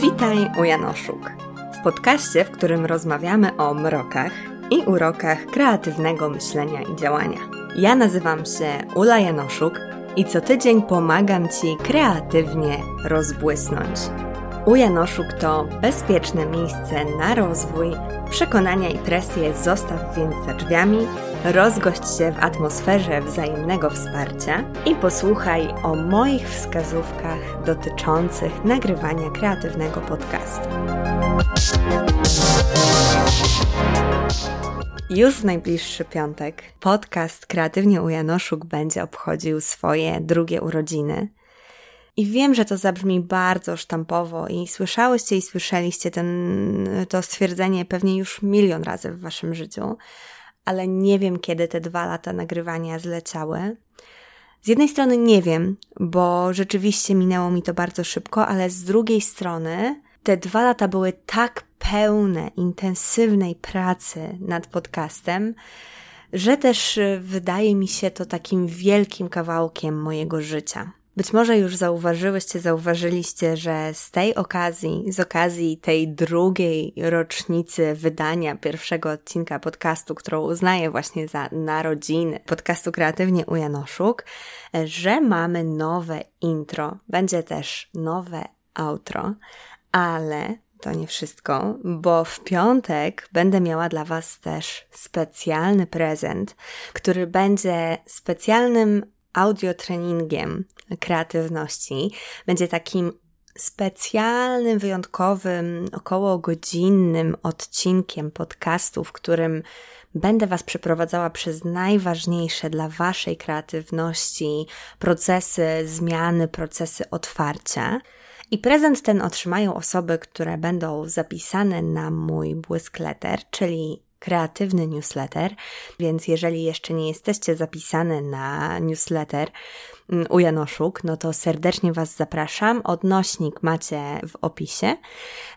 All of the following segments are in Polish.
Witaj u Janoszuk. W podcaście, w którym rozmawiamy o mrokach i urokach kreatywnego myślenia i działania. Ja nazywam się Ula Janoszuk i co tydzień pomagam Ci kreatywnie rozbłysnąć. U Janoszuk to bezpieczne miejsce na rozwój, przekonania i presję zostaw więc za drzwiami, rozgość się w atmosferze wzajemnego wsparcia i posłuchaj o moich wskazówkach dotyczących nagrywania kreatywnego podcastu. Już w najbliższy piątek podcast Kreatywnie u Janoszuk będzie obchodził swoje drugie urodziny. I wiem, że to zabrzmi bardzo sztampowo i słyszałyście i słyszeliście ten, to stwierdzenie pewnie już milion razy w waszym życiu, ale nie wiem, kiedy te dwa lata nagrywania zleciały. Z jednej strony nie wiem, bo rzeczywiście minęło mi to bardzo szybko, ale z drugiej strony te dwa lata były tak pełne intensywnej pracy nad podcastem, że też wydaje mi się to takim wielkim kawałkiem mojego życia. Być może już zauważyłyście, zauważyliście, że z tej okazji, z okazji tej drugiej rocznicy wydania pierwszego odcinka podcastu, którą uznaję właśnie za narodziny podcastu Kreatywnie u Janoszuk, że mamy nowe intro, będzie też nowe outro, ale to nie wszystko, bo w piątek będę miała dla Was też specjalny prezent, który będzie specjalnym audiotreningiem kreatywności. Będzie takim specjalnym, wyjątkowym, około godzinnym odcinkiem podcastu, w którym będę Was przeprowadzała przez najważniejsze dla Waszej kreatywności procesy zmiany, procesy otwarcia. I prezent ten otrzymają osoby, które będą zapisane na mój błyskleter, czyli kreatywny newsletter, więc jeżeli jeszcze nie jesteście zapisane na newsletter mm, u Janoszuk, no to serdecznie Was zapraszam. Odnośnik macie w opisie.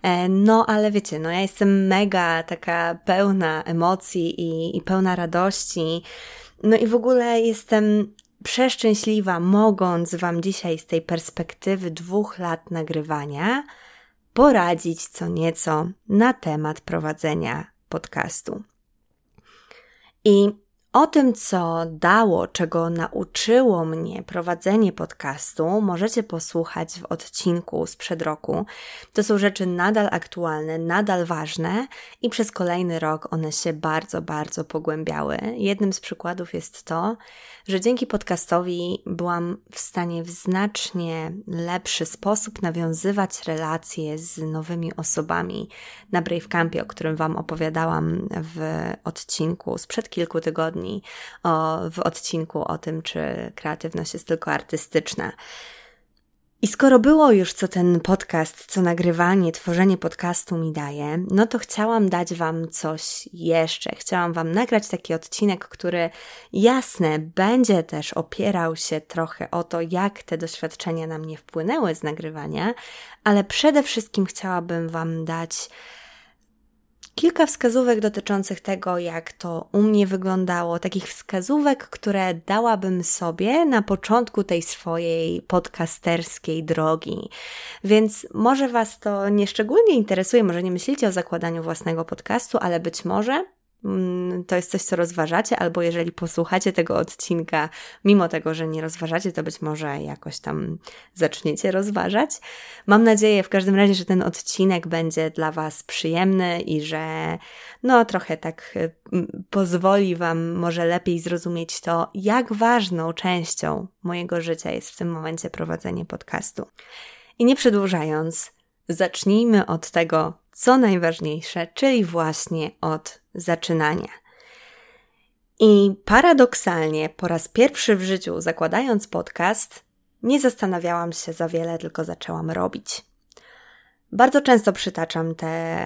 E, no ale wiecie, no ja jestem mega taka pełna emocji i, i pełna radości. No i w ogóle jestem przeszczęśliwa, mogąc Wam dzisiaj z tej perspektywy dwóch lat nagrywania poradzić co nieco na temat prowadzenia podcastu. I o tym, co dało, czego nauczyło mnie prowadzenie podcastu, możecie posłuchać w odcinku sprzed roku. To są rzeczy nadal aktualne, nadal ważne i przez kolejny rok one się bardzo, bardzo pogłębiały. Jednym z przykładów jest to, że dzięki podcastowi byłam w stanie w znacznie lepszy sposób nawiązywać relacje z nowymi osobami na Brave Campie, o którym Wam opowiadałam w odcinku sprzed kilku tygodni o, w odcinku o tym, czy kreatywność jest tylko artystyczna. I skoro było już co ten podcast, co nagrywanie, tworzenie podcastu mi daje, no to chciałam dać Wam coś jeszcze. Chciałam Wam nagrać taki odcinek, który jasne będzie też opierał się trochę o to, jak te doświadczenia na mnie wpłynęły z nagrywania, ale przede wszystkim chciałabym Wam dać kilka wskazówek dotyczących tego, jak to u mnie wyglądało, takich wskazówek, które dałabym sobie na początku tej swojej podcasterskiej drogi. Więc może Was to nieszczególnie interesuje, może nie myślicie o zakładaniu własnego podcastu, ale być może to jest coś, co rozważacie, albo jeżeli posłuchacie tego odcinka, mimo tego, że nie rozważacie, to być może jakoś tam zaczniecie rozważać. Mam nadzieję w każdym razie, że ten odcinek będzie dla Was przyjemny i że no trochę tak y, pozwoli Wam może lepiej zrozumieć to, jak ważną częścią mojego życia jest w tym momencie prowadzenie podcastu. I nie przedłużając, zacznijmy od tego, co najważniejsze, czyli właśnie od zaczynania. I paradoksalnie, po raz pierwszy w życiu, zakładając podcast, nie zastanawiałam się za wiele, tylko zaczęłam robić. Bardzo często przytaczam tę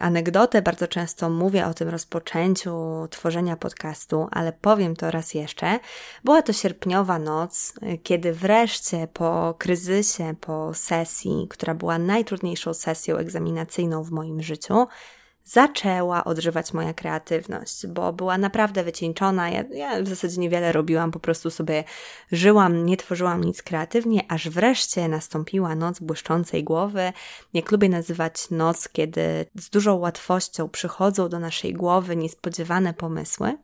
anegdotę, bardzo często mówię o tym rozpoczęciu tworzenia podcastu, ale powiem to raz jeszcze. Była to sierpniowa noc, kiedy wreszcie po kryzysie, po sesji, która była najtrudniejszą sesją egzaminacyjną w moim życiu, zaczęła odżywać moja kreatywność, bo była naprawdę wycieńczona. Ja, ja w zasadzie niewiele robiłam, po prostu sobie żyłam, nie tworzyłam nic kreatywnie, aż wreszcie nastąpiła noc błyszczącej głowy. Jak lubię nazywać noc, kiedy z dużą łatwością przychodzą do naszej głowy niespodziewane pomysły.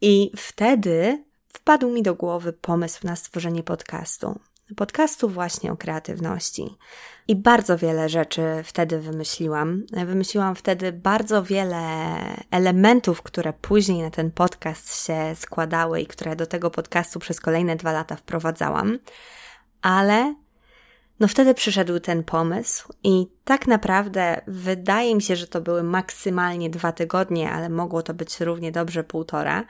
I wtedy wpadł mi do głowy pomysł na stworzenie podcastu podcastu właśnie o kreatywności. I bardzo wiele rzeczy wtedy wymyśliłam. Wymyśliłam wtedy bardzo wiele elementów, które później na ten podcast się składały i które do tego podcastu przez kolejne dwa lata wprowadzałam. Ale no wtedy przyszedł ten pomysł i tak naprawdę wydaje mi się, że to były maksymalnie dwa tygodnie, ale mogło to być równie dobrze półtora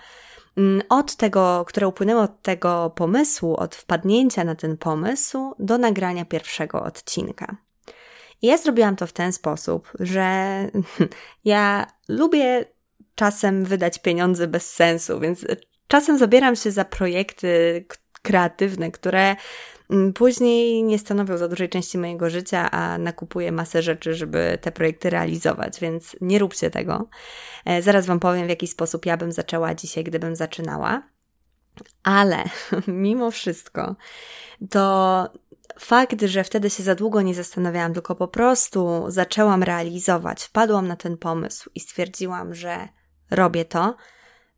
od tego, które upłynęło od tego pomysłu, od wpadnięcia na ten pomysł do nagrania pierwszego odcinka. I ja zrobiłam to w ten sposób, że ja lubię czasem wydać pieniądze bez sensu, więc czasem zabieram się za projekty kreatywne, które Mm, później nie stanowią za dużej części mojego życia, a nakupuję masę rzeczy, żeby te projekty realizować, więc nie róbcie tego. E, zaraz Wam powiem, w jaki sposób ja bym zaczęła dzisiaj, gdybym zaczynała. Ale mimo wszystko, to fakt, że wtedy się za długo nie zastanawiałam, tylko po prostu zaczęłam realizować, wpadłam na ten pomysł i stwierdziłam, że robię to,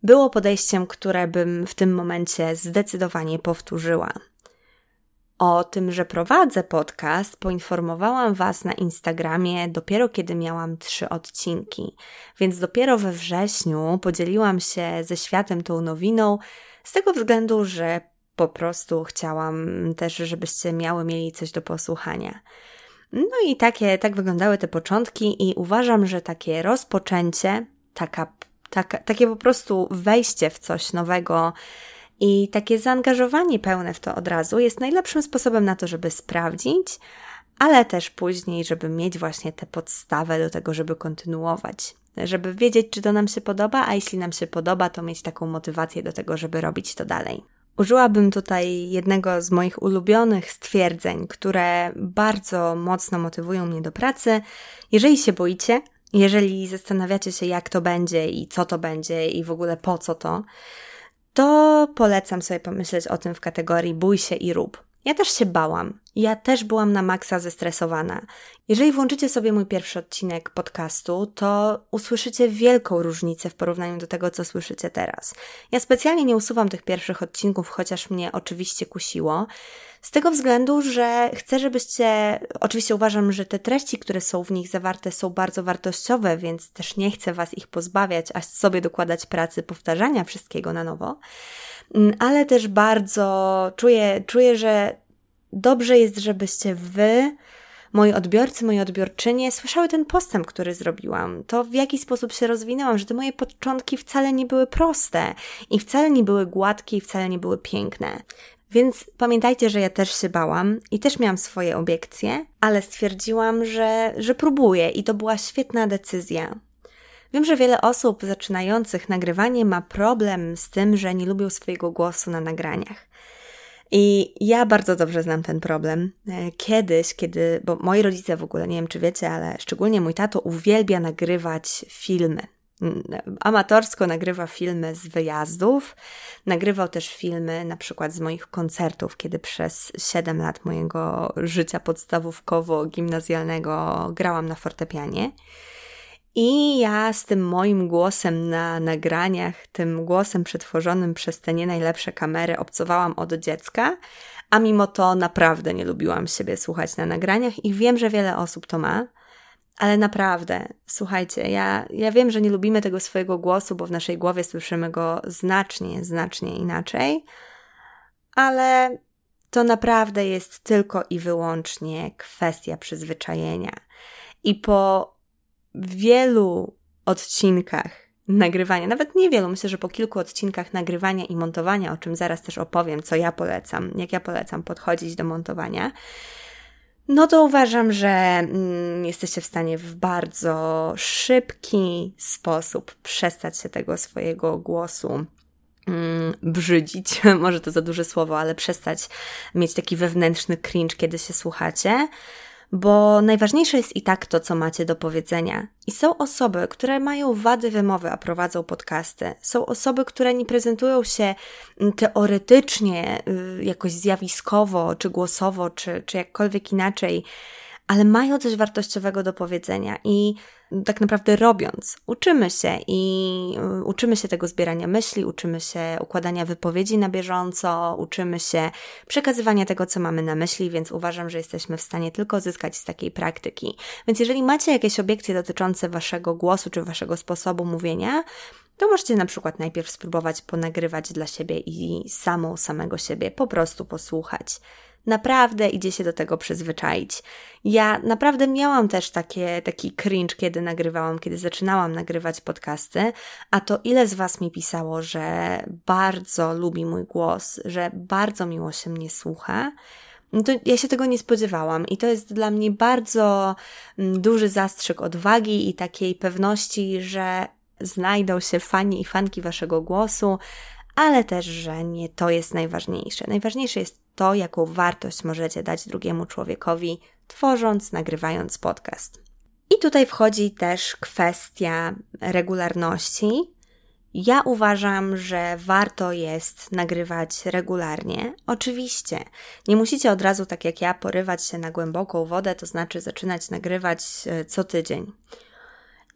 było podejściem, które bym w tym momencie zdecydowanie powtórzyła. O tym, że prowadzę podcast, poinformowałam Was na Instagramie dopiero kiedy miałam trzy odcinki, więc dopiero we wrześniu podzieliłam się ze światem tą nowiną, z tego względu, że po prostu chciałam też, żebyście miały mieli coś do posłuchania. No i takie, tak wyglądały te początki, i uważam, że takie rozpoczęcie, taka, taka, takie po prostu wejście w coś nowego, i takie zaangażowanie pełne w to od razu jest najlepszym sposobem na to, żeby sprawdzić, ale też później, żeby mieć właśnie tę podstawę do tego, żeby kontynuować. Żeby wiedzieć, czy to nam się podoba, a jeśli nam się podoba, to mieć taką motywację do tego, żeby robić to dalej. Użyłabym tutaj jednego z moich ulubionych stwierdzeń, które bardzo mocno motywują mnie do pracy. Jeżeli się boicie, jeżeli zastanawiacie się, jak to będzie i co to będzie i w ogóle po co to, to polecam sobie pomyśleć o tym w kategorii bój się i rób. Ja też się bałam. Ja też byłam na maksa zestresowana. Jeżeli włączycie sobie mój pierwszy odcinek podcastu, to usłyszycie wielką różnicę w porównaniu do tego, co słyszycie teraz. Ja specjalnie nie usuwam tych pierwszych odcinków, chociaż mnie oczywiście kusiło. Z tego względu, że chcę, żebyście. Oczywiście uważam, że te treści, które są w nich zawarte, są bardzo wartościowe, więc też nie chcę Was ich pozbawiać, a sobie dokładać pracy powtarzania wszystkiego na nowo. Mm, ale też bardzo czuję, czuję, że dobrze jest, żebyście Wy moi odbiorcy, moje odbiorczynie słyszały ten postęp, który zrobiłam, to w jaki sposób się rozwinęłam, że te moje początki wcale nie były proste i wcale nie były gładkie i wcale nie były piękne. Więc pamiętajcie, że ja też się bałam i też miałam swoje obiekcje, ale stwierdziłam, że, że próbuję i to była świetna decyzja. Wiem, że wiele osób zaczynających nagrywanie ma problem z tym, że nie lubią swojego głosu na nagraniach. I ja bardzo dobrze znam ten problem. E, kiedyś, kiedy, bo moi rodzice w ogóle, nie wiem czy wiecie, ale szczególnie mój tato uwielbia nagrywać filmy. Amatorsko nagrywa filmy z wyjazdów, nagrywał też filmy na przykład z moich koncertów, kiedy przez 7 lat mojego życia podstawówkowo-gimnazjalnego grałam na fortepianie. I ja z tym moim głosem na nagraniach, tym głosem przetworzonym przez te nie najlepsze kamery, obcowałam od dziecka, a mimo to naprawdę nie lubiłam siebie słuchać na nagraniach i wiem, że wiele osób to ma. Ale naprawdę, słuchajcie, ja, ja wiem, że nie lubimy tego swojego głosu, bo w naszej głowie słyszymy go znacznie, znacznie inaczej, ale to naprawdę jest tylko i wyłącznie kwestia przyzwyczajenia. I po wielu odcinkach nagrywania, nawet niewielu, myślę, że po kilku odcinkach nagrywania i montowania, o czym zaraz też opowiem, co ja polecam, jak ja polecam podchodzić do montowania, no to uważam, że mm, jesteście w stanie w bardzo szybki sposób przestać się tego swojego głosu mm, brzydzić. Może to za duże słowo, ale przestać mieć taki wewnętrzny cringe, kiedy się słuchacie bo najważniejsze jest i tak to, co macie do powiedzenia. I są osoby, które mają wady wymowy, a prowadzą podcasty. Są osoby, które nie prezentują się mm, teoretycznie, y, jakoś zjawiskowo, czy głosowo, czy, czy jakkolwiek inaczej, ale mają coś wartościowego do powiedzenia i tak naprawdę robiąc, uczymy się i y, uczymy się tego zbierania myśli, uczymy się układania wypowiedzi na bieżąco, uczymy się przekazywania tego, co mamy na myśli, więc uważam, że jesteśmy w stanie tylko zyskać z takiej praktyki. Więc jeżeli macie jakieś obiekcje dotyczące waszego głosu czy waszego sposobu mówienia, to możecie na przykład najpierw spróbować ponagrywać dla siebie i samą samego siebie po prostu posłuchać naprawdę idzie się do tego przyzwyczaić. Ja naprawdę miałam też takie, taki cringe, kiedy nagrywałam, kiedy zaczynałam nagrywać podcasty, a to ile z Was mi pisało, że bardzo lubi mój głos, że bardzo miło się mnie słucha. No to ja się tego nie spodziewałam i to jest dla mnie bardzo mm, duży zastrzyk odwagi i takiej pewności, że znajdą się fani i fanki waszego głosu, ale też, że nie to jest najważniejsze. Najważniejsze jest to, jaką wartość możecie dać drugiemu człowiekowi, tworząc, nagrywając podcast. I tutaj wchodzi też kwestia regularności. Ja uważam, że warto jest nagrywać regularnie. Oczywiście, nie musicie od razu, tak jak ja, porywać się na głęboką wodę, to znaczy zaczynać nagrywać e, co tydzień.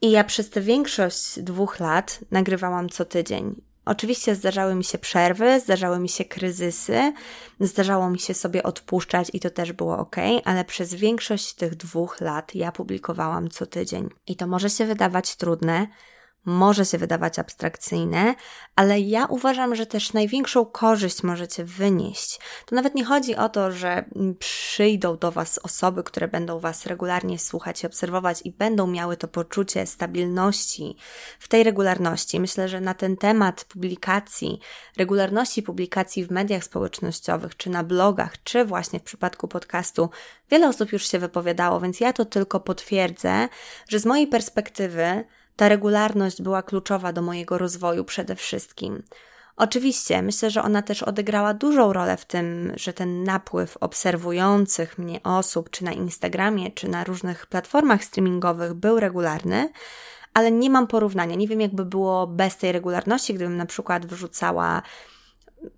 I ja przez tę większość dwóch lat nagrywałam co tydzień. Oczywiście zdarzały mi się przerwy, zdarzały mi się kryzysy, zdarzało mi się sobie odpuszczać i to też było ok, ale przez większość tych dwóch lat ja publikowałam co tydzień. I to może się wydawać trudne, może się wydawać abstrakcyjne, ale ja uważam, że też największą korzyść możecie wynieść. To nawet nie chodzi o to, że przyjdą do Was osoby, które będą Was regularnie słuchać i obserwować i będą miały to poczucie stabilności w tej regularności. Myślę, że na ten temat publikacji, regularności publikacji w mediach społecznościowych, czy na blogach, czy właśnie w przypadku podcastu, wiele osób już się wypowiadało, więc ja to tylko potwierdzę, że z mojej perspektywy, ta regularność była kluczowa do mojego rozwoju przede wszystkim. Oczywiście, myślę, że ona też odegrała dużą rolę w tym, że ten napływ obserwujących mnie osób, czy na Instagramie, czy na różnych platformach streamingowych był regularny, ale nie mam porównania. Nie wiem, jakby było bez tej regularności, gdybym na przykład wrzucała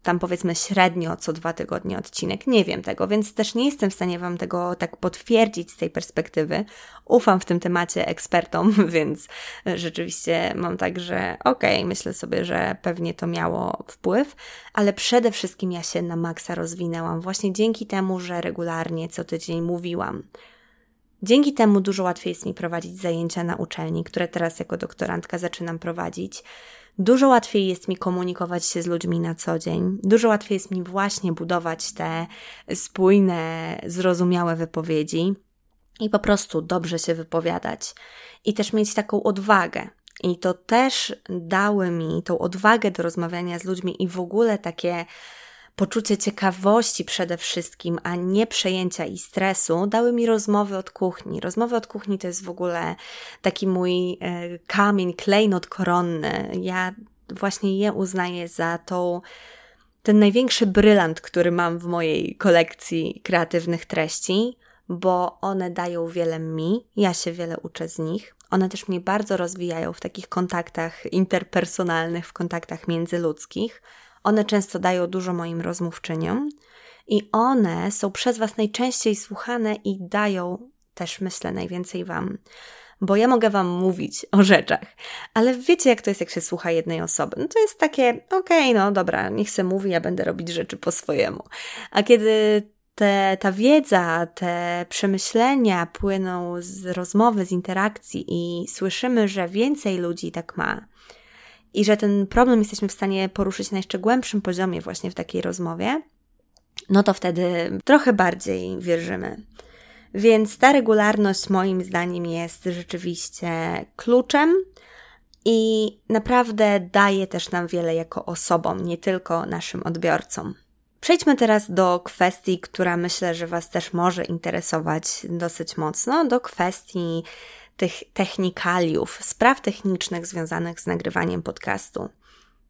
tam powiedzmy średnio co dwa tygodnie odcinek. Nie wiem tego, więc też nie jestem w stanie Wam tego tak potwierdzić z tej perspektywy. Ufam w tym temacie ekspertom, więc rzeczywiście mam tak, że okej, okay, myślę sobie, że pewnie to miało wpływ, ale przede wszystkim ja się na maksa rozwinęłam właśnie dzięki temu, że regularnie co tydzień mówiłam. Dzięki temu dużo łatwiej jest mi prowadzić zajęcia na uczelni, które teraz jako doktorantka zaczynam prowadzić Dużo łatwiej jest mi komunikować się z ludźmi na co dzień, dużo łatwiej jest mi właśnie budować te spójne, zrozumiałe wypowiedzi i po prostu dobrze się wypowiadać i też mieć taką odwagę. I to też dały mi tą odwagę do rozmawiania z ludźmi i w ogóle takie poczucie ciekawości przede wszystkim, a nie przejęcia i stresu, dały mi rozmowy od kuchni. Rozmowy od kuchni to jest w ogóle taki mój e, kamień, klejnot koronny. Ja właśnie je uznaję za tą ten największy brylant, który mam w mojej kolekcji kreatywnych treści, bo one dają wiele mi, ja się wiele uczę z nich. One też mnie bardzo rozwijają w takich kontaktach interpersonalnych, w kontaktach międzyludzkich. One często dają dużo moim rozmówczyniom i one są przez Was najczęściej słuchane i dają też, myślę, najwięcej Wam. Bo ja mogę Wam mówić o rzeczach, ale wiecie, jak to jest, jak się słucha jednej osoby. No to jest takie, okej, okay, no dobra, niech se mówi, ja będę robić rzeczy po swojemu. A kiedy te, ta wiedza, te przemyślenia płyną z rozmowy, z interakcji i słyszymy, że więcej ludzi tak ma, i że ten problem jesteśmy w stanie poruszyć na jeszcze głębszym poziomie, właśnie w takiej rozmowie, no to wtedy trochę bardziej wierzymy. Więc ta regularność, moim zdaniem, jest rzeczywiście kluczem i naprawdę daje też nam wiele jako osobom, nie tylko naszym odbiorcom. Przejdźmy teraz do kwestii, która myślę, że Was też może interesować dosyć mocno, do kwestii tych technikaliów, spraw technicznych związanych z nagrywaniem podcastu.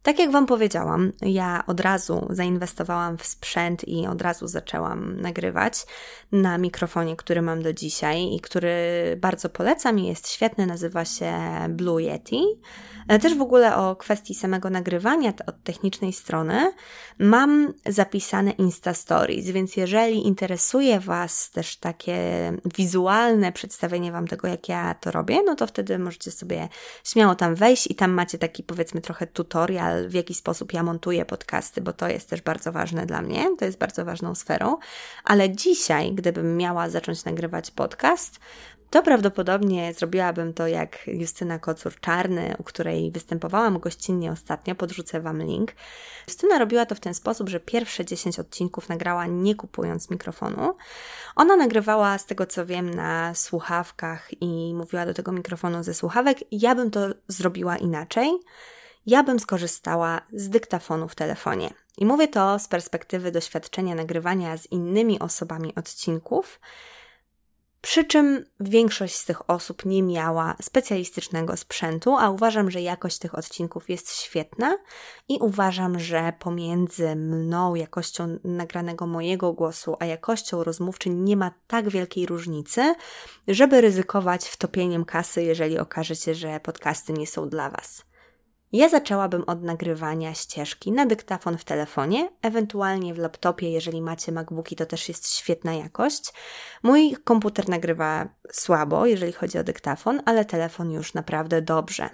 Tak jak Wam powiedziałam, ja od razu zainwestowałam w sprzęt i od razu zaczęłam nagrywać na mikrofonie, który mam do dzisiaj i który bardzo polecam i jest świetny, nazywa się Blue Yeti. E, też w ogóle o kwestii samego nagrywania od technicznej strony mam zapisane Insta Stories, więc jeżeli interesuje Was też takie wizualne przedstawienie Wam tego, jak ja to robię, no to wtedy możecie sobie śmiało tam wejść i tam macie taki powiedzmy trochę tutorial, w jaki sposób ja montuję podcasty, bo to jest też bardzo ważne dla mnie, to jest bardzo ważną sferą. Ale dzisiaj, gdybym miała zacząć nagrywać podcast, to prawdopodobnie zrobiłabym to jak Justyna Kocur-Czarny, u której występowałam gościnnie ostatnio, podrzucę Wam link. Justyna robiła to w ten sposób, że pierwsze 10 odcinków nagrała nie kupując mikrofonu. Ona nagrywała, z tego co wiem, na słuchawkach i mówiła do tego mikrofonu ze słuchawek. Ja bym to zrobiła inaczej. Ja bym skorzystała z dyktafonu w telefonie. I mówię to z perspektywy doświadczenia nagrywania z innymi osobami odcinków, przy czym większość z tych osób nie miała specjalistycznego sprzętu, a uważam, że jakość tych odcinków jest świetna i uważam, że pomiędzy mną, jakością nagranego mojego głosu, a jakością rozmówczyń nie ma tak wielkiej różnicy, żeby ryzykować wtopieniem kasy, jeżeli okaże się, że podcasty nie są dla Was. Ja zaczęłabym od nagrywania ścieżki na dyktafon w telefonie, ewentualnie w laptopie, jeżeli macie MacBooki, to też jest świetna jakość. Mój komputer nagrywa słabo, jeżeli chodzi o dyktafon, ale telefon już naprawdę dobrze.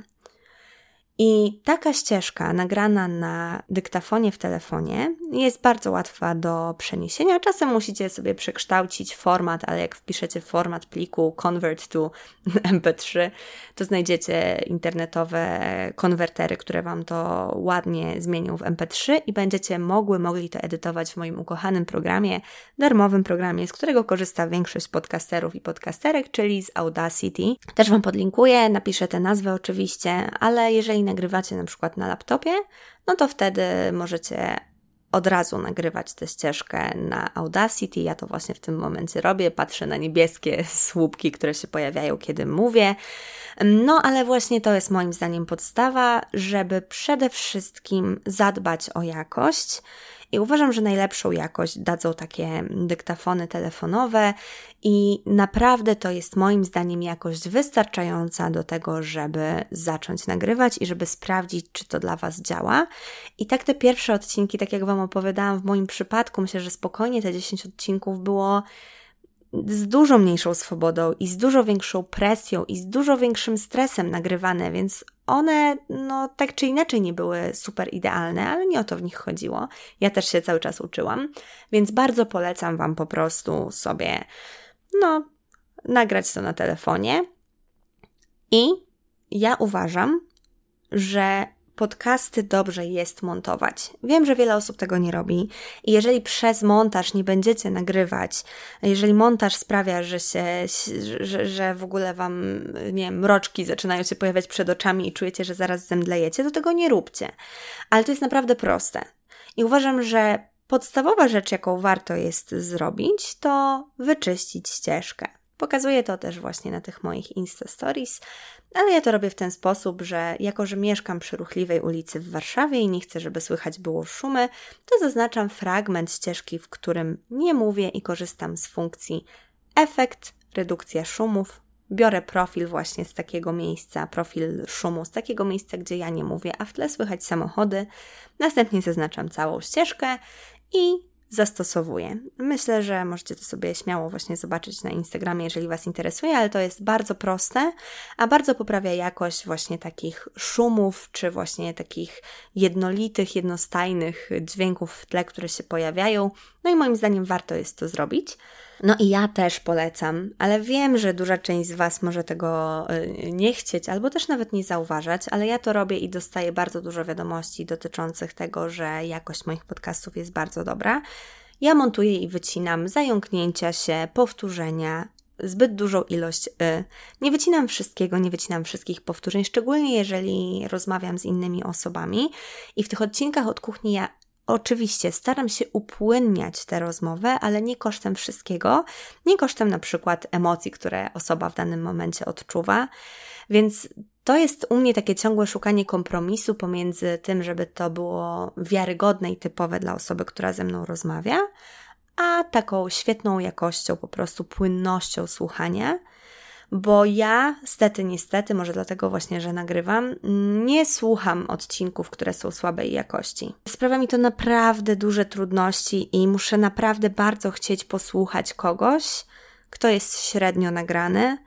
I taka ścieżka nagrana na dyktafonie w telefonie jest bardzo łatwa do przeniesienia. Czasem musicie sobie przekształcić format, ale jak wpiszecie format pliku convert to MP3, to znajdziecie internetowe konwertery, które Wam to ładnie zmienią w MP3 i będziecie mogły, mogli to edytować w moim ukochanym programie, darmowym programie, z którego korzysta większość podcasterów i podcasterek, czyli z Audacity. Też Wam podlinkuję, napiszę tę nazwę oczywiście, ale jeżeli nagrywacie na przykład na laptopie, no to wtedy możecie od razu nagrywać tę ścieżkę na Audacity. Ja to właśnie w tym momencie robię. Patrzę na niebieskie słupki, które się pojawiają, kiedy mówię. No, ale właśnie to jest moim zdaniem podstawa, żeby przede wszystkim zadbać o jakość i uważam, że najlepszą jakość dadzą takie dyktafony telefonowe i naprawdę to jest moim zdaniem jakość wystarczająca do tego, żeby zacząć nagrywać i żeby sprawdzić, czy to dla Was działa. I tak te pierwsze odcinki, tak jak Wam opowiadałam w moim przypadku, myślę, że spokojnie te 10 odcinków było z dużo mniejszą swobodą i z dużo większą presją i z dużo większym stresem nagrywane, więc one, no tak czy inaczej, nie były super idealne, ale nie o to w nich chodziło. Ja też się cały czas uczyłam, więc bardzo polecam Wam po prostu sobie, no, nagrać to na telefonie. I ja uważam, że podcasty dobrze jest montować. Wiem, że wiele osób tego nie robi i jeżeli przez montaż nie będziecie nagrywać, jeżeli montaż sprawia, że się, że, że w ogóle wam, nie wiem, mroczki zaczynają się pojawiać przed oczami i czujecie, że zaraz zemdlejecie, to tego nie róbcie. Ale to jest naprawdę proste. I uważam, że podstawowa rzecz, jaką warto jest zrobić, to wyczyścić ścieżkę. Pokazuję to też właśnie na tych moich Insta Stories, ale ja to robię w ten sposób, że jako, że mieszkam przy ruchliwej ulicy w Warszawie i nie chcę, żeby słychać było szumy, to zaznaczam fragment ścieżki, w którym nie mówię i korzystam z funkcji efekt, redukcja szumów. Biorę profil właśnie z takiego miejsca, profil szumu z takiego miejsca, gdzie ja nie mówię, a w tle słychać samochody. Następnie zaznaczam całą ścieżkę i zastosowuję. Myślę, że możecie to sobie śmiało właśnie zobaczyć na Instagramie, jeżeli Was interesuje, ale to jest bardzo proste, a bardzo poprawia jakość właśnie takich szumów, czy właśnie takich jednolitych, jednostajnych dźwięków w tle, które się pojawiają. No i moim zdaniem warto jest to zrobić. No i ja też polecam, ale wiem, że duża część z Was może tego y, nie chcieć, albo też nawet nie zauważać, ale ja to robię i dostaję bardzo dużo wiadomości dotyczących tego, że jakość moich podcastów jest bardzo dobra. Ja montuję i wycinam zająknięcia się, powtórzenia, zbyt dużą ilość. Y. Nie wycinam wszystkiego, nie wycinam wszystkich powtórzeń, szczególnie jeżeli rozmawiam z innymi osobami. I w tych odcinkach od kuchni ja oczywiście staram się upłynniać tę rozmowę, ale nie kosztem wszystkiego, nie kosztem na przykład emocji, które osoba w danym momencie odczuwa. Więc to jest u mnie takie ciągłe szukanie kompromisu pomiędzy tym, żeby to było wiarygodne i typowe dla osoby, która ze mną rozmawia, a taką świetną jakością, po prostu płynnością słuchania bo ja, stety, niestety, może dlatego właśnie, że nagrywam, nie słucham odcinków, które są słabej jakości. Sprawia mi to naprawdę duże trudności i muszę naprawdę bardzo chcieć posłuchać kogoś, kto jest średnio nagrany.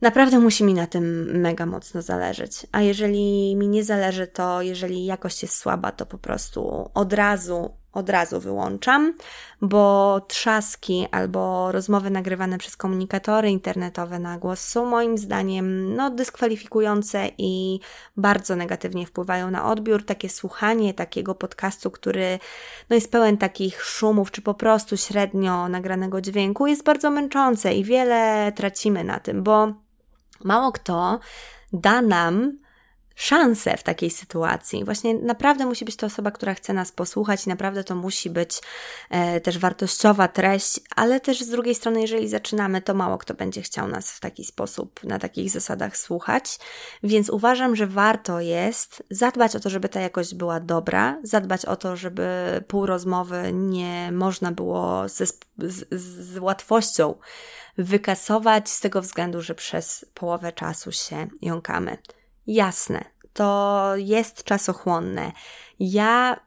Naprawdę musi mi na tym mega mocno zależeć. A jeżeli mi nie zależy, to jeżeli jakość jest słaba, to po prostu od razu od razu wyłączam, bo trzaski albo rozmowy nagrywane przez komunikatory internetowe na głos są moim zdaniem no, dyskwalifikujące i bardzo negatywnie wpływają na odbiór. Takie słuchanie takiego podcastu, który no, jest pełen takich szumów, czy po prostu średnio nagranego dźwięku, jest bardzo męczące i wiele tracimy na tym, bo mało kto da nam szansę w takiej sytuacji. Właśnie naprawdę musi być to osoba, która chce nas posłuchać i naprawdę to musi być e, też wartościowa treść, ale też z drugiej strony, jeżeli zaczynamy, to mało kto będzie chciał nas w taki sposób, na takich zasadach słuchać. Więc uważam, że warto jest zadbać o to, żeby ta jakość była dobra, zadbać o to, żeby pół rozmowy nie można było ze, z, z łatwością wykasować z tego względu, że przez połowę czasu się jąkamy. Jasne, to jest czasochłonne. Ja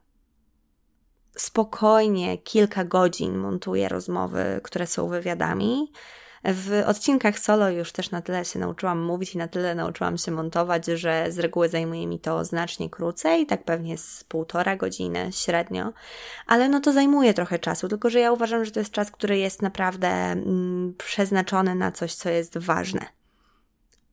spokojnie kilka godzin montuję rozmowy, które są wywiadami. W odcinkach solo już też na tyle się nauczyłam mówić i na tyle nauczyłam się montować, że z reguły zajmuje mi to znacznie krócej, tak pewnie z półtora godziny średnio, ale no to zajmuje trochę czasu, tylko że ja uważam, że to jest czas, który jest naprawdę mm, przeznaczony na coś, co jest ważne.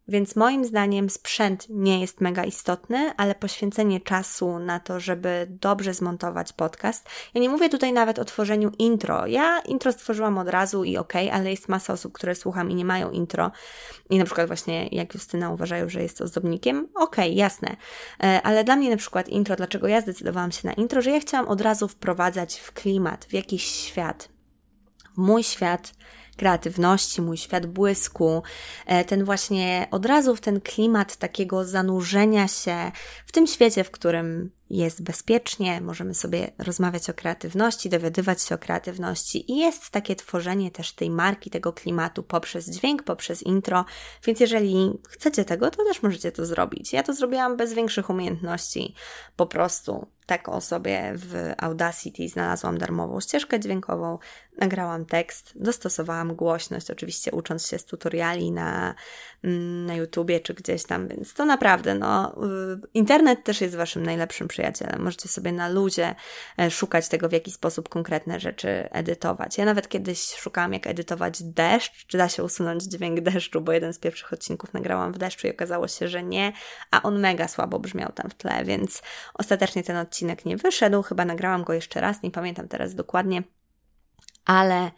Więc moim zdaniem sprzęt nie jest mega istotny, ale poświęcenie czasu na to, żeby dobrze zmontować podcast. Ja nie mówię tutaj nawet o tworzeniu intro. Ja intro stworzyłam od razu i ok, ale jest masa osób, które słucham i nie mają intro. I na przykład właśnie jak Justyna uważają, że jest ozdobnikiem. Ok, jasne. E, ale dla mnie na przykład intro, dlaczego ja zdecydowałam się na intro, że ja chciałam od razu wprowadzać w klimat, w jakiś świat. W mój świat kreatywności, mój świat błysku, e, ten właśnie od razu w ten klimat takiego zanurzenia się w tym świecie, w którym jest bezpiecznie, możemy sobie rozmawiać o kreatywności, dowiadywać się o kreatywności i jest takie tworzenie też tej marki, tego klimatu poprzez dźwięk, poprzez intro, więc jeżeli chcecie tego, to też możecie to zrobić. Ja to zrobiłam bez większych umiejętności, po prostu tak sobie w Audacity znalazłam darmową ścieżkę dźwiękową, nagrałam tekst, dostosowałam głośność, oczywiście ucząc się z tutoriali na, mm, na YouTubie czy gdzieś tam, więc to naprawdę, no, internet też jest Waszym najlepszym przyjacielem. Możecie sobie na luzie e, szukać tego, w jaki sposób konkretne rzeczy edytować. Ja nawet kiedyś szukałam, jak edytować deszcz, czy da się usunąć dźwięk deszczu, bo jeden z pierwszych odcinków nagrałam w deszczu i okazało się, że nie, a on mega słabo brzmiał tam w tle, więc ostatecznie ten odcinek nie wyszedł. Chyba nagrałam go jeszcze raz, nie pamiętam teraz dokładnie, ale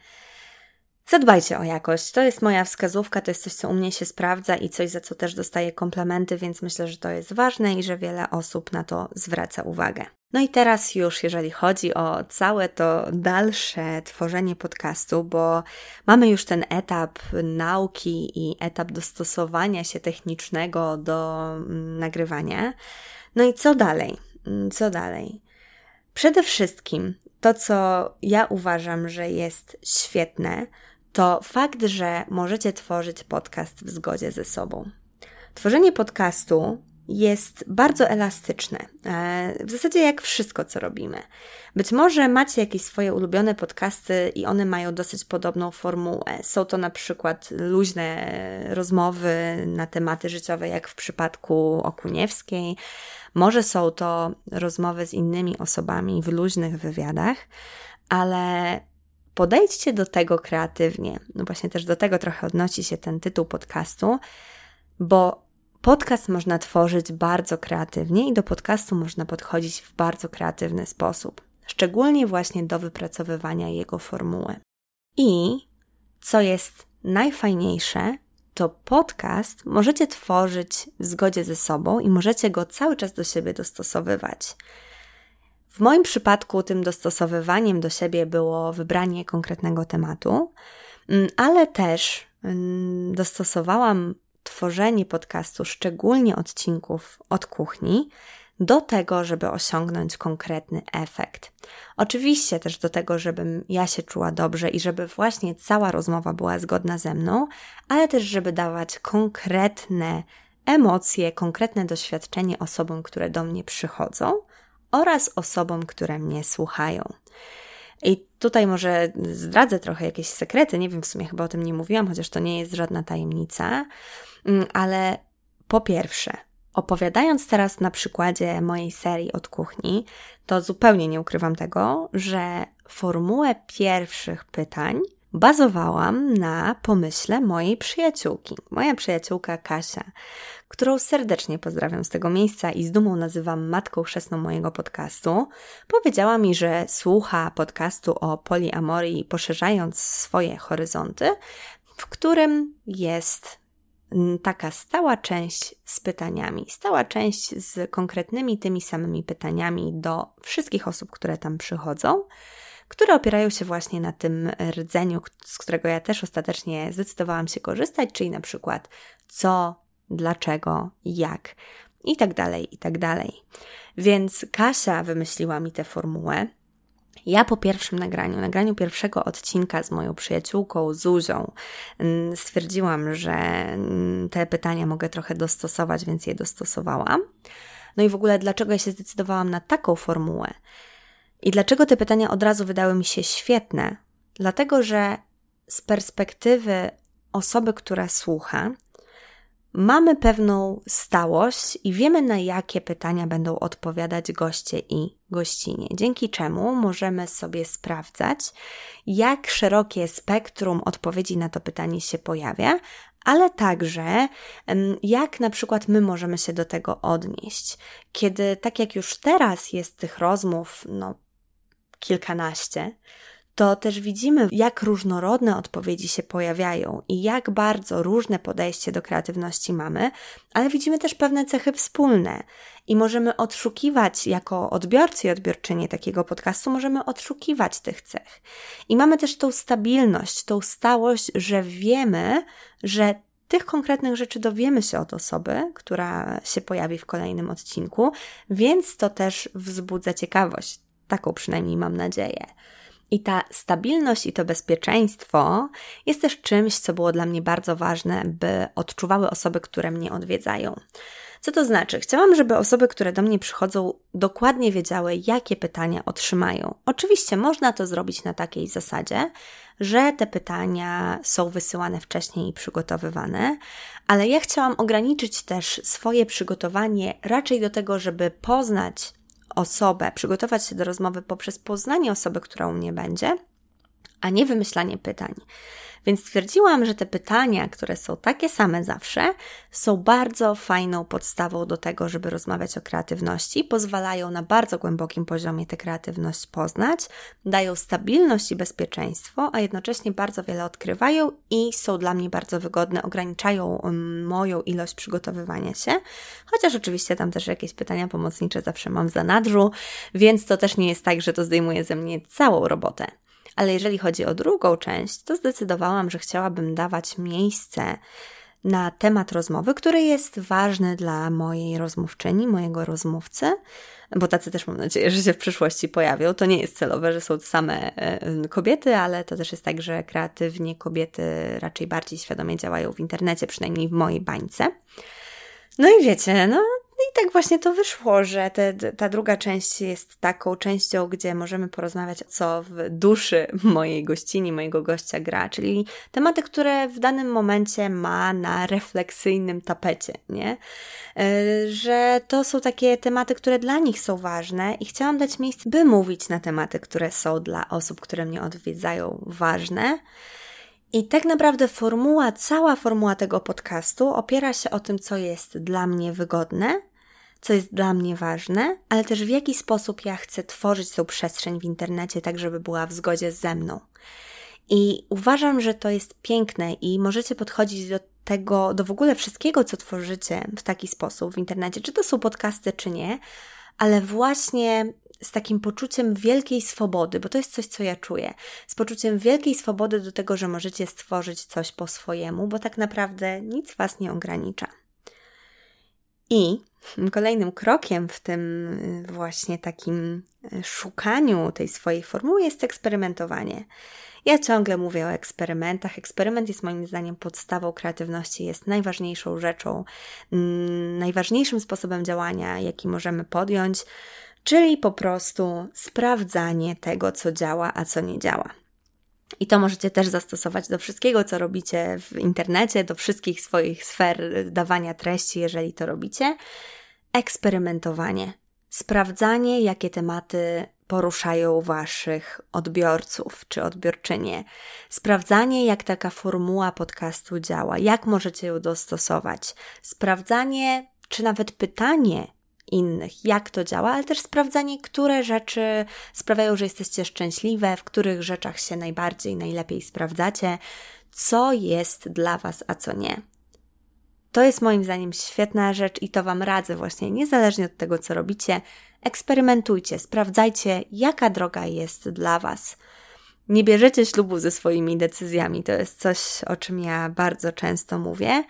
Zadbajcie o jakość. To jest moja wskazówka, to jest coś, co u mnie się sprawdza i coś, za co też dostaję komplementy, więc myślę, że to jest ważne i że wiele osób na to zwraca uwagę. No i teraz już, jeżeli chodzi o całe to dalsze tworzenie podcastu, bo mamy już ten etap nauki i etap dostosowania się technicznego do mm, nagrywania. No i co dalej? Mm, co dalej? Przede wszystkim to, co ja uważam, że jest świetne, to fakt, że możecie tworzyć podcast w zgodzie ze sobą. Tworzenie podcastu jest bardzo elastyczne. E, w zasadzie jak wszystko, co robimy. Być może macie jakieś swoje ulubione podcasty i one mają dosyć podobną formułę. Są to na przykład luźne rozmowy na tematy życiowe, jak w przypadku Okuniewskiej. Może są to rozmowy z innymi osobami w luźnych wywiadach, ale podejdźcie do tego kreatywnie. No właśnie też do tego trochę odnosi się ten tytuł podcastu, bo podcast można tworzyć bardzo kreatywnie i do podcastu można podchodzić w bardzo kreatywny sposób, szczególnie właśnie do wypracowywania jego formuły. I co jest najfajniejsze, to podcast możecie tworzyć w zgodzie ze sobą i możecie go cały czas do siebie dostosowywać. W moim przypadku tym dostosowywaniem do siebie było wybranie konkretnego tematu, mm, ale też mm, dostosowałam tworzenie podcastu, szczególnie odcinków od kuchni, do tego, żeby osiągnąć konkretny efekt. Oczywiście też do tego, żebym ja się czuła dobrze i żeby właśnie cała rozmowa była zgodna ze mną, ale też, żeby dawać konkretne emocje, konkretne doświadczenie osobom, które do mnie przychodzą oraz osobom, które mnie słuchają. I tutaj może zdradzę trochę jakieś sekrety, nie wiem, w sumie chyba o tym nie mówiłam, chociaż to nie jest żadna tajemnica, mm, ale po pierwsze, Opowiadając teraz na przykładzie mojej serii od kuchni, to zupełnie nie ukrywam tego, że formułę pierwszych pytań bazowałam na pomyśle mojej przyjaciółki. Moja przyjaciółka Kasia, którą serdecznie pozdrawiam z tego miejsca i z dumą nazywam matką chrzestną mojego podcastu, powiedziała mi, że słucha podcastu o poliamorii, poszerzając swoje horyzonty, w którym jest taka stała część z pytaniami, stała część z konkretnymi tymi samymi pytaniami do wszystkich osób, które tam przychodzą, które opierają się właśnie na tym rdzeniu, z którego ja też ostatecznie zdecydowałam się korzystać, czyli na przykład co, dlaczego, jak i tak dalej, i tak dalej. Więc Kasia wymyśliła mi tę formułę, ja po pierwszym nagraniu, nagraniu pierwszego odcinka z moją przyjaciółką Zuzią, mm, stwierdziłam, że mm, te pytania mogę trochę dostosować, więc je dostosowałam. No i w ogóle, dlaczego ja się zdecydowałam na taką formułę? I dlaczego te pytania od razu wydały mi się świetne? Dlatego, że z perspektywy osoby, która słucha, mamy pewną stałość i wiemy, na jakie pytania będą odpowiadać goście i gościnie, dzięki czemu możemy sobie sprawdzać, jak szerokie spektrum odpowiedzi na to pytanie się pojawia, ale także jak na przykład my możemy się do tego odnieść. Kiedy, tak jak już teraz jest tych rozmów, no, kilkanaście, to też widzimy, jak różnorodne odpowiedzi się pojawiają i jak bardzo różne podejście do kreatywności mamy, ale widzimy też pewne cechy wspólne i możemy odszukiwać jako odbiorcy i odbiorczynie takiego podcastu, możemy odszukiwać tych cech. I mamy też tą stabilność, tą stałość, że wiemy, że tych konkretnych rzeczy dowiemy się od osoby, która się pojawi w kolejnym odcinku, więc to też wzbudza ciekawość. Taką przynajmniej mam nadzieję. I ta stabilność i to bezpieczeństwo jest też czymś, co było dla mnie bardzo ważne, by odczuwały osoby, które mnie odwiedzają. Co to znaczy? Chciałam, żeby osoby, które do mnie przychodzą, dokładnie wiedziały, jakie pytania otrzymają. Oczywiście można to zrobić na takiej zasadzie, że te pytania są wysyłane wcześniej i przygotowywane, ale ja chciałam ograniczyć też swoje przygotowanie raczej do tego, żeby poznać osobę, przygotować się do rozmowy poprzez poznanie osoby, która u mnie będzie, a nie wymyślanie pytań. Więc stwierdziłam, że te pytania, które są takie same zawsze, są bardzo fajną podstawą do tego, żeby rozmawiać o kreatywności, pozwalają na bardzo głębokim poziomie tę kreatywność poznać, dają stabilność i bezpieczeństwo, a jednocześnie bardzo wiele odkrywają i są dla mnie bardzo wygodne, ograniczają moją ilość przygotowywania się, chociaż oczywiście tam też jakieś pytania pomocnicze zawsze mam w zanadrzu, więc to też nie jest tak, że to zdejmuje ze mnie całą robotę. Ale jeżeli chodzi o drugą część, to zdecydowałam, że chciałabym dawać miejsce na temat rozmowy, który jest ważny dla mojej rozmówczyni, mojego rozmówcy, bo tacy też mam nadzieję, że się w przyszłości pojawią. To nie jest celowe, że są same e, kobiety, ale to też jest tak, że kreatywnie kobiety raczej bardziej świadomie działają w internecie, przynajmniej w mojej bańce. No i wiecie, no i tak właśnie to wyszło, że te, ta druga część jest taką częścią, gdzie możemy porozmawiać, co w duszy mojej gościni, mojego gościa gra, czyli tematy, które w danym momencie ma na refleksyjnym tapecie, nie? E, że to są takie tematy, które dla nich są ważne i chciałam dać miejsce, by mówić na tematy, które są dla osób, które mnie odwiedzają, ważne. I tak naprawdę formuła, cała formuła tego podcastu opiera się o tym, co jest dla mnie wygodne, co jest dla mnie ważne, ale też w jaki sposób ja chcę tworzyć tą przestrzeń w internecie, tak żeby była w zgodzie ze mną. I uważam, że to jest piękne i możecie podchodzić do tego, do w ogóle wszystkiego, co tworzycie w taki sposób w internecie, czy to są podcasty, czy nie, ale właśnie z takim poczuciem wielkiej swobody, bo to jest coś, co ja czuję, z poczuciem wielkiej swobody do tego, że możecie stworzyć coś po swojemu, bo tak naprawdę nic Was nie ogranicza. I kolejnym krokiem w tym y, właśnie takim y, szukaniu tej swojej formuły jest eksperymentowanie. Ja ciągle mówię o eksperymentach. Eksperyment jest moim zdaniem podstawą kreatywności, jest najważniejszą rzeczą, mm, najważniejszym sposobem działania, jaki możemy podjąć, czyli po prostu sprawdzanie tego, co działa, a co nie działa. I to możecie też zastosować do wszystkiego, co robicie w internecie, do wszystkich swoich sfer dawania treści, jeżeli to robicie. Eksperymentowanie, sprawdzanie, jakie tematy poruszają Waszych odbiorców czy odbiorczynie, sprawdzanie, jak taka formuła podcastu działa, jak możecie ją dostosować, sprawdzanie, czy nawet pytanie, innych, jak to działa, ale też sprawdzanie, które rzeczy sprawiają, że jesteście szczęśliwe, w których rzeczach się najbardziej, najlepiej sprawdzacie, co jest dla Was, a co nie. To jest moim zdaniem świetna rzecz i to Wam radzę właśnie, niezależnie od tego, co robicie, eksperymentujcie, sprawdzajcie, jaka droga jest dla Was. Nie bierzecie ślubu ze swoimi decyzjami, to jest coś, o czym ja bardzo często mówię.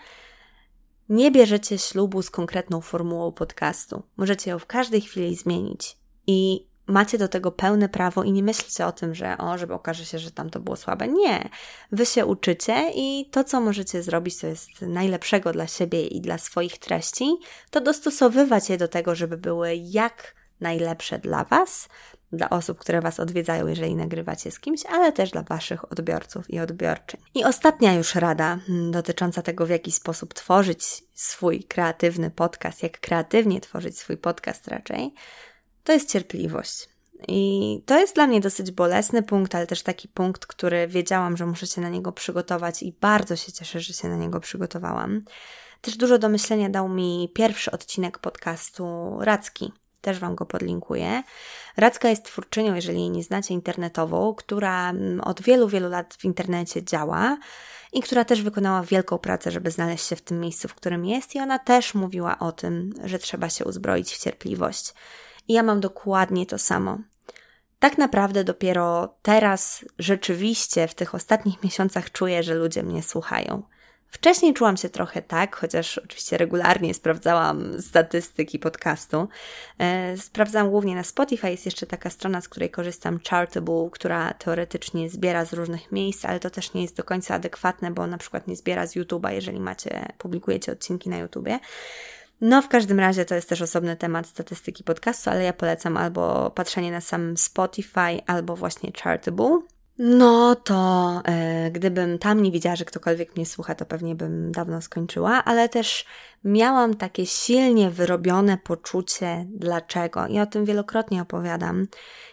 Nie bierzecie ślubu z konkretną formułą podcastu. Możecie ją w każdej chwili zmienić i macie do tego pełne prawo i nie myślcie o tym, że o, żeby okaże się, że tam to było słabe. Nie. Wy się uczycie i to, co możecie zrobić, to jest najlepszego dla siebie i dla swoich treści, to dostosowywać je do tego, żeby były jak najlepsze dla Was, dla osób, które Was odwiedzają, jeżeli nagrywacie z kimś, ale też dla Waszych odbiorców i odbiorczyń. I ostatnia już rada mm, dotycząca tego, w jaki sposób tworzyć swój kreatywny podcast, jak kreatywnie tworzyć swój podcast raczej, to jest cierpliwość. I to jest dla mnie dosyć bolesny punkt, ale też taki punkt, który wiedziałam, że muszę się na niego przygotować i bardzo się cieszę, że się na niego przygotowałam. Też dużo do myślenia dał mi pierwszy odcinek podcastu Racki, też Wam go podlinkuję. Radzka jest twórczynią, jeżeli jej nie znacie, internetową, która mm, od wielu, wielu lat w internecie działa i która też wykonała wielką pracę, żeby znaleźć się w tym miejscu, w którym jest, i ona też mówiła o tym, że trzeba się uzbroić w cierpliwość. I ja mam dokładnie to samo. Tak naprawdę dopiero teraz, rzeczywiście, w tych ostatnich miesiącach czuję, że ludzie mnie słuchają. Wcześniej czułam się trochę tak, chociaż oczywiście regularnie sprawdzałam statystyki podcastu. E, sprawdzam głównie na Spotify, jest jeszcze taka strona, z której korzystam, Chartable, która teoretycznie zbiera z różnych miejsc, ale to też nie jest do końca adekwatne, bo na przykład nie zbiera z YouTube'a, jeżeli macie, publikujecie odcinki na YouTubie. No, w każdym razie to jest też osobny temat statystyki podcastu, ale ja polecam albo patrzenie na sam Spotify, albo właśnie Chartable. No to e, gdybym tam nie widziała, że ktokolwiek mnie słucha, to pewnie bym dawno skończyła, ale też miałam takie silnie wyrobione poczucie dlaczego. I o tym wielokrotnie opowiadam.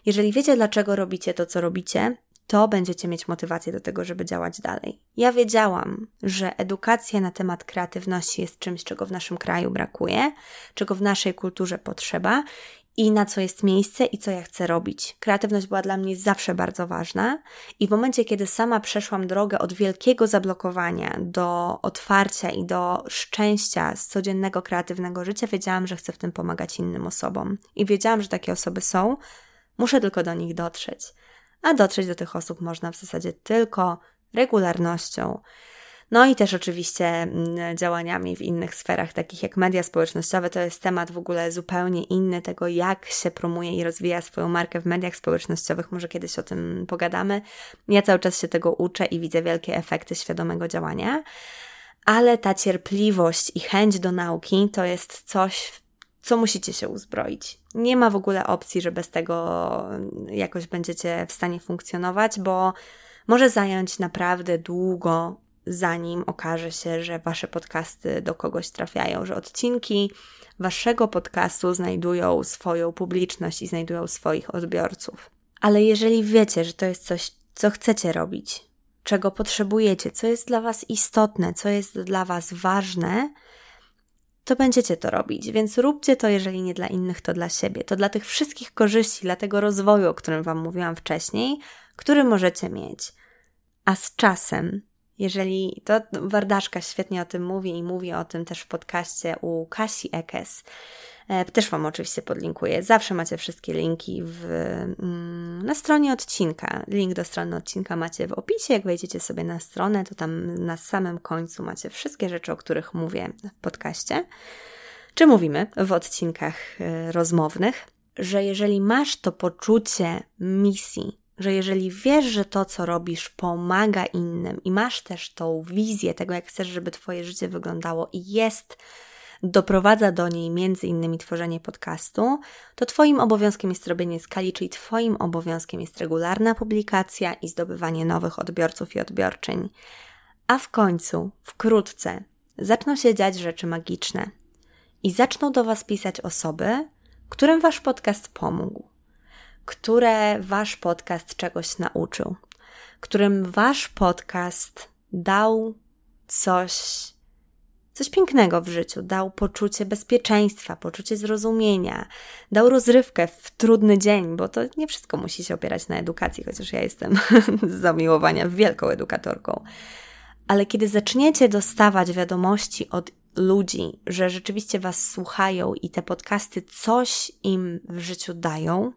Jeżeli wiecie, dlaczego robicie to, co robicie, to będziecie mieć motywację do tego, żeby działać dalej. Ja wiedziałam, że edukacja na temat kreatywności jest czymś, czego w naszym kraju brakuje, czego w naszej kulturze potrzeba i na co jest miejsce i co ja chcę robić. Kreatywność była dla mnie zawsze bardzo ważna i w momencie, kiedy sama przeszłam drogę od wielkiego zablokowania do otwarcia i do szczęścia z codziennego kreatywnego życia, wiedziałam, że chcę w tym pomagać innym osobom. I wiedziałam, że takie osoby są, muszę tylko do nich dotrzeć. A dotrzeć do tych osób można w zasadzie tylko regularnością, no i też oczywiście mm, działaniami w innych sferach, takich jak media społecznościowe. To jest temat w ogóle zupełnie inny tego, jak się promuje i rozwija swoją markę w mediach społecznościowych. Może kiedyś o tym pogadamy. Ja cały czas się tego uczę i widzę wielkie efekty świadomego działania. Ale ta cierpliwość i chęć do nauki to jest coś, co musicie się uzbroić. Nie ma w ogóle opcji, że bez tego jakoś będziecie w stanie funkcjonować, bo może zająć naprawdę długo zanim okaże się, że wasze podcasty do kogoś trafiają, że odcinki waszego podcastu znajdują swoją publiczność i znajdują swoich odbiorców. Ale jeżeli wiecie, że to jest coś, co chcecie robić, czego potrzebujecie, co jest dla was istotne, co jest dla was ważne, to będziecie to robić. Więc róbcie to, jeżeli nie dla innych, to dla siebie. To dla tych wszystkich korzyści, dla tego rozwoju, o którym Wam mówiłam wcześniej, który możecie mieć. A z czasem Jeżeli to Wardaszka świetnie o tym mówi i mówi o tym też w podcaście u Kasi Ekes. E, też Wam oczywiście podlinkuję. Zawsze macie wszystkie linki w, mm, na stronie odcinka. Link do strony odcinka macie w opisie. Jak wejdziecie sobie na stronę, to tam na samym końcu macie wszystkie rzeczy, o których mówię w podcaście. Czy mówimy w odcinkach e, rozmownych, że jeżeli masz to poczucie misji, że jeżeli wiesz, że to, co robisz, pomaga innym i masz też tą wizję tego, jak chcesz, żeby Twoje życie wyglądało i jest, doprowadza do niej między innymi tworzenie podcastu, to Twoim obowiązkiem jest robienie skali, czyli Twoim obowiązkiem jest regularna publikacja i zdobywanie nowych odbiorców i odbiorczyń. A w końcu, wkrótce, zaczną się dziać rzeczy magiczne i zaczną do Was pisać osoby, którym Wasz podcast pomógł które Wasz podcast czegoś nauczył, którym Wasz podcast dał coś, coś pięknego w życiu, dał poczucie bezpieczeństwa, poczucie zrozumienia, dał rozrywkę w trudny dzień, bo to nie wszystko musi się opierać na edukacji, chociaż ja jestem z zamiłowania wielką edukatorką. Ale kiedy zaczniecie dostawać wiadomości od ludzi, że rzeczywiście Was słuchają i te podcasty coś im w życiu dają,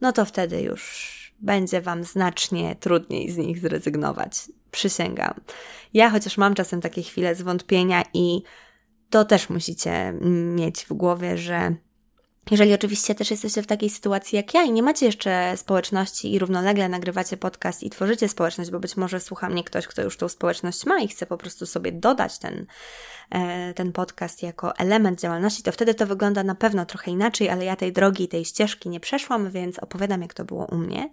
no to wtedy już będzie Wam znacznie trudniej z nich zrezygnować. Przysięgam. Ja chociaż mam czasem takie chwile zwątpienia i to też musicie mieć w głowie, że jeżeli oczywiście też jesteście w takiej sytuacji jak ja i nie macie jeszcze społeczności i równolegle nagrywacie podcast i tworzycie społeczność, bo być może słucha mnie ktoś, kto już tą społeczność ma i chce po prostu sobie dodać ten, e, ten podcast jako element działalności, to wtedy to wygląda na pewno trochę inaczej, ale ja tej drogi, tej ścieżki nie przeszłam, więc opowiadam, jak to było u mnie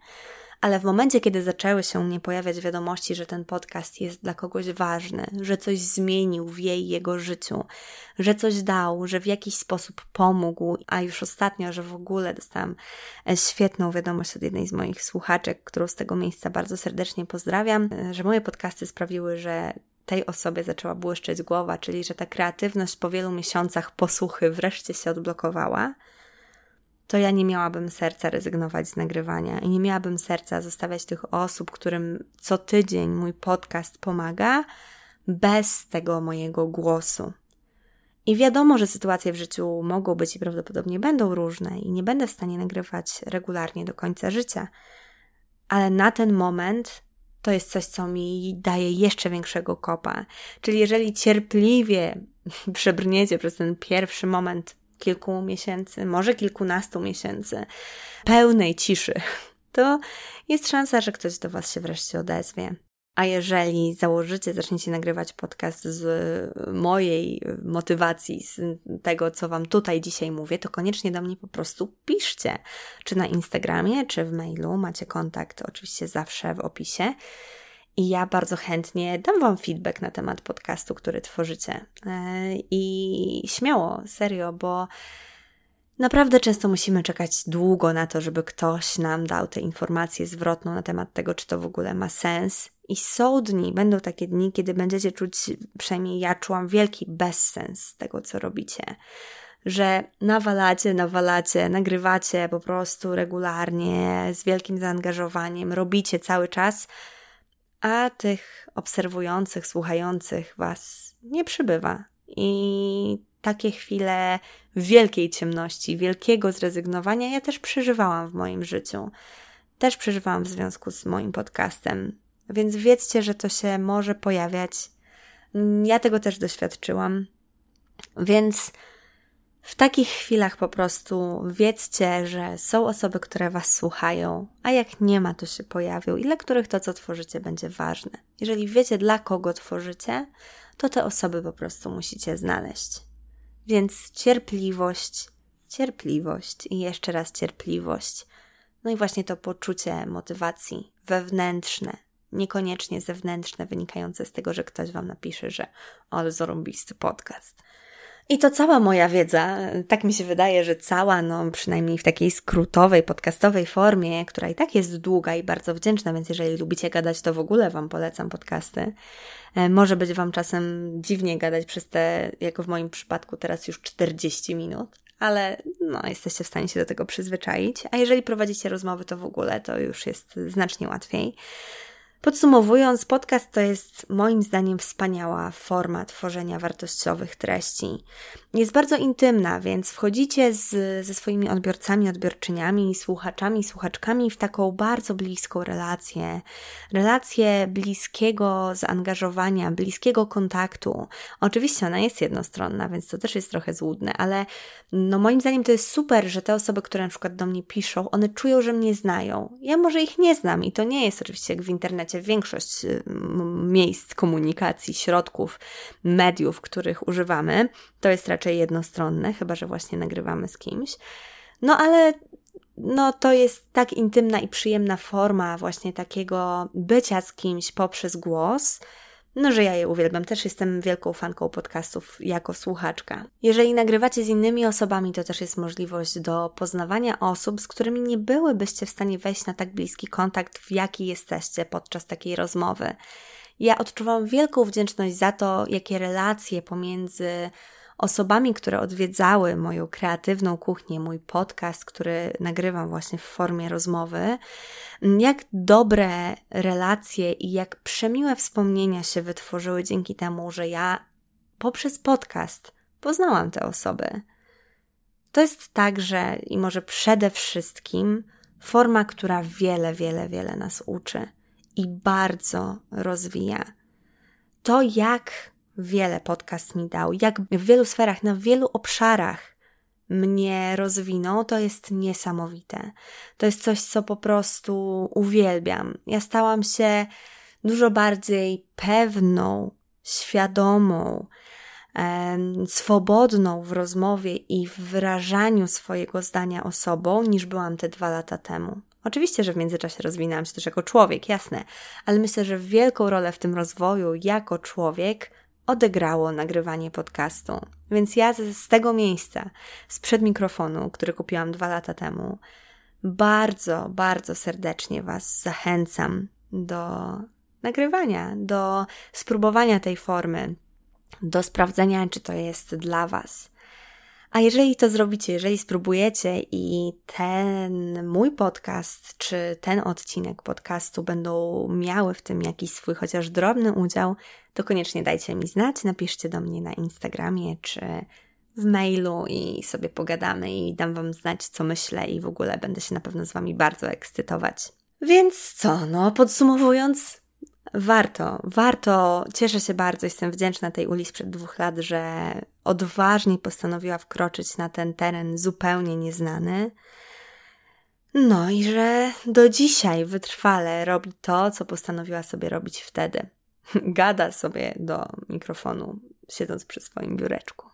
ale w momencie, kiedy zaczęły się mnie pojawiać wiadomości, że ten podcast jest dla kogoś ważny, że coś zmienił w jej, jego życiu, że coś dał, że w jakiś sposób pomógł, a już ostatnio, że w ogóle dostałam e, świetną wiadomość od jednej z moich słuchaczek, którą z tego miejsca bardzo serdecznie pozdrawiam, e, że moje podcasty sprawiły, że tej osobie zaczęła błyszczeć głowa, czyli że ta kreatywność po wielu miesiącach posłuchy wreszcie się odblokowała to ja nie miałabym serca rezygnować z nagrywania i nie miałabym serca zostawiać tych osób, którym co tydzień mój podcast pomaga, bez tego mojego głosu. I wiadomo, że sytuacje w życiu mogą być i prawdopodobnie będą różne, i nie będę w stanie nagrywać regularnie do końca życia, ale na ten moment to jest coś, co mi daje jeszcze większego kopa. Czyli jeżeli cierpliwie przebrniecie przez ten pierwszy moment kilku miesięcy, może kilkunastu miesięcy pełnej ciszy, to jest szansa, że ktoś do Was się wreszcie odezwie. A jeżeli założycie, zaczniecie nagrywać podcast z mojej motywacji, z tego, co Wam tutaj dzisiaj mówię, to koniecznie do mnie po prostu piszcie. Czy na Instagramie, czy w mailu. Macie kontakt oczywiście zawsze w opisie. I ja bardzo chętnie dam Wam feedback na temat podcastu, który tworzycie. E, I śmiało, serio, bo naprawdę często musimy czekać długo na to, żeby ktoś nam dał tę informację zwrotną na temat tego, czy to w ogóle ma sens. I są dni, będą takie dni, kiedy będziecie czuć, przynajmniej ja czułam wielki bezsens tego, co robicie że nawalacie, nawalacie, nagrywacie po prostu regularnie, z wielkim zaangażowaniem, robicie cały czas, a tych obserwujących, słuchających Was nie przybywa. I takie chwile wielkiej ciemności, wielkiego zrezygnowania ja też przeżywałam w moim życiu. Też przeżywałam w związku z moim podcastem. Więc wiedzcie, że to się może pojawiać. Ja tego też doświadczyłam. Więc w takich chwilach po prostu wiedzcie, że są osoby, które Was słuchają, a jak nie ma, to się pojawią i dla których to, co tworzycie, będzie ważne. Jeżeli wiecie, dla kogo tworzycie, to te osoby po prostu musicie znaleźć. Więc cierpliwość, cierpliwość i jeszcze raz cierpliwość. No i właśnie to poczucie motywacji wewnętrzne, niekoniecznie zewnętrzne, wynikające z tego, że ktoś Wam napisze, że ale zarąbisty podcast. I to cała moja wiedza, tak mi się wydaje, że cała, no przynajmniej w takiej skrótowej, podcastowej formie, która i tak jest długa i bardzo wdzięczna, więc jeżeli lubicie gadać, to w ogóle Wam polecam podcasty. E, może być Wam czasem dziwnie gadać przez te, jako w moim przypadku teraz już 40 minut, ale no, jesteście w stanie się do tego przyzwyczaić. A jeżeli prowadzicie rozmowy, to w ogóle to już jest znacznie łatwiej. Podsumowując, podcast to jest moim zdaniem wspaniała forma tworzenia wartościowych treści. Jest bardzo intymna, więc wchodzicie z, ze swoimi odbiorcami, odbiorczyniami, słuchaczami, słuchaczkami w taką bardzo bliską relację. Relację bliskiego zaangażowania, bliskiego kontaktu. Oczywiście ona jest jednostronna, więc to też jest trochę złudne, ale no moim zdaniem to jest super, że te osoby, które na przykład do mnie piszą, one czują, że mnie znają. Ja może ich nie znam i to nie jest oczywiście jak w internecie większość y, miejsc komunikacji, środków, mediów, których używamy, to jest raczej jednostronne, chyba że właśnie nagrywamy z kimś. No ale no to jest tak intymna i przyjemna forma właśnie takiego bycia z kimś poprzez głos, no, że ja je uwielbiam. Też jestem wielką fanką podcastów jako słuchaczka. Jeżeli nagrywacie z innymi osobami, to też jest możliwość do poznawania osób, z którymi nie byłybyście w stanie wejść na tak bliski kontakt, w jaki jesteście podczas takiej rozmowy. Ja odczuwam wielką wdzięczność za to, jakie relacje pomiędzy osobami, które odwiedzały moją kreatywną kuchnię, mój podcast, który nagrywam właśnie w formie rozmowy, jak dobre relacje i jak przemiłe wspomnienia się wytworzyły dzięki temu, że ja poprzez podcast poznałam te osoby. To jest także i może przede wszystkim forma, która wiele, wiele, wiele nas uczy i bardzo rozwija. To, jak wiele podcast mi dał, jak w wielu sferach, na wielu obszarach mnie rozwinął, to jest niesamowite. To jest coś, co po prostu uwielbiam. Ja stałam się dużo bardziej pewną, świadomą, swobodną w rozmowie i w wyrażaniu swojego zdania osobą, niż byłam te dwa lata temu. Oczywiście, że w międzyczasie rozwinęłam się też jako człowiek, jasne, ale myślę, że wielką rolę w tym rozwoju jako człowiek odegrało nagrywanie podcastu. Więc ja z tego miejsca, sprzed mikrofonu, który kupiłam dwa lata temu, bardzo, bardzo serdecznie Was zachęcam do nagrywania, do spróbowania tej formy, do sprawdzenia, czy to jest dla Was. A jeżeli to zrobicie, jeżeli spróbujecie i ten mój podcast, czy ten odcinek podcastu będą miały w tym jakiś swój chociaż drobny udział, to koniecznie dajcie mi znać, napiszcie do mnie na Instagramie czy w mailu i sobie pogadamy i dam Wam znać, co myślę i w ogóle będę się na pewno z Wami bardzo ekscytować. Więc co, no podsumowując, warto, warto, cieszę się bardzo, jestem wdzięczna tej uli sprzed dwóch lat, że odważnie postanowiła wkroczyć na ten teren zupełnie nieznany. No i że do dzisiaj wytrwale robi to, co postanowiła sobie robić wtedy. Gada sobie do mikrofonu, siedząc przy swoim biureczku.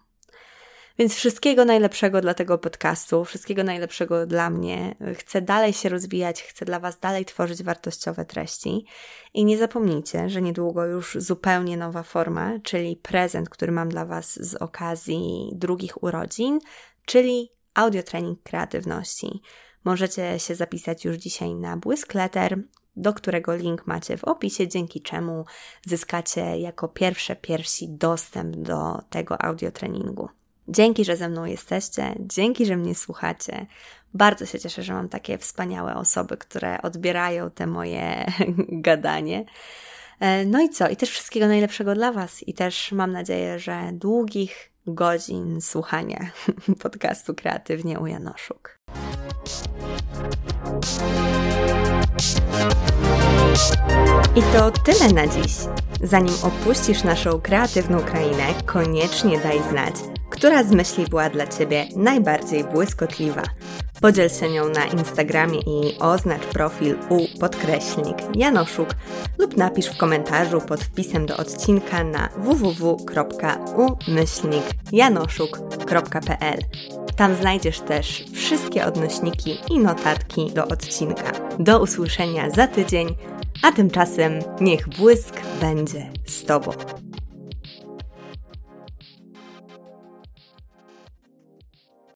Więc wszystkiego najlepszego dla tego podcastu, wszystkiego najlepszego dla mnie. Chcę dalej się rozwijać, chcę dla Was dalej tworzyć wartościowe treści. I nie zapomnijcie, że niedługo już zupełnie nowa forma, czyli prezent, który mam dla Was z okazji drugich urodzin, czyli audiotrening kreatywności. Możecie się zapisać już dzisiaj na Błyskletter, do którego link macie w opisie, dzięki czemu zyskacie jako pierwsze pierwsi dostęp do tego audiotreningu. Dzięki, że ze mną jesteście, dzięki, że mnie słuchacie. Bardzo się cieszę, że mam takie wspaniałe osoby, które odbierają te moje gadanie. E, no i co? I też wszystkiego najlepszego dla Was. I też mam nadzieję, że długich godzin słuchania podcastu Kreatywnie u Janoszuk. I to tyle na dziś. Zanim opuścisz naszą kreatywną krainę, koniecznie daj znać, która z myśli była dla Ciebie najbardziej błyskotliwa. Podziel się nią na Instagramie i oznacz profil u podkreślnik Janoszuk lub napisz w komentarzu pod wpisem do odcinka na www.umyślnikjanoszuk.pl. Tam znajdziesz też wszystkie odnośniki i notatki do odcinka. Do usłyszenia za tydzień, a tymczasem niech błysk będzie z Tobą.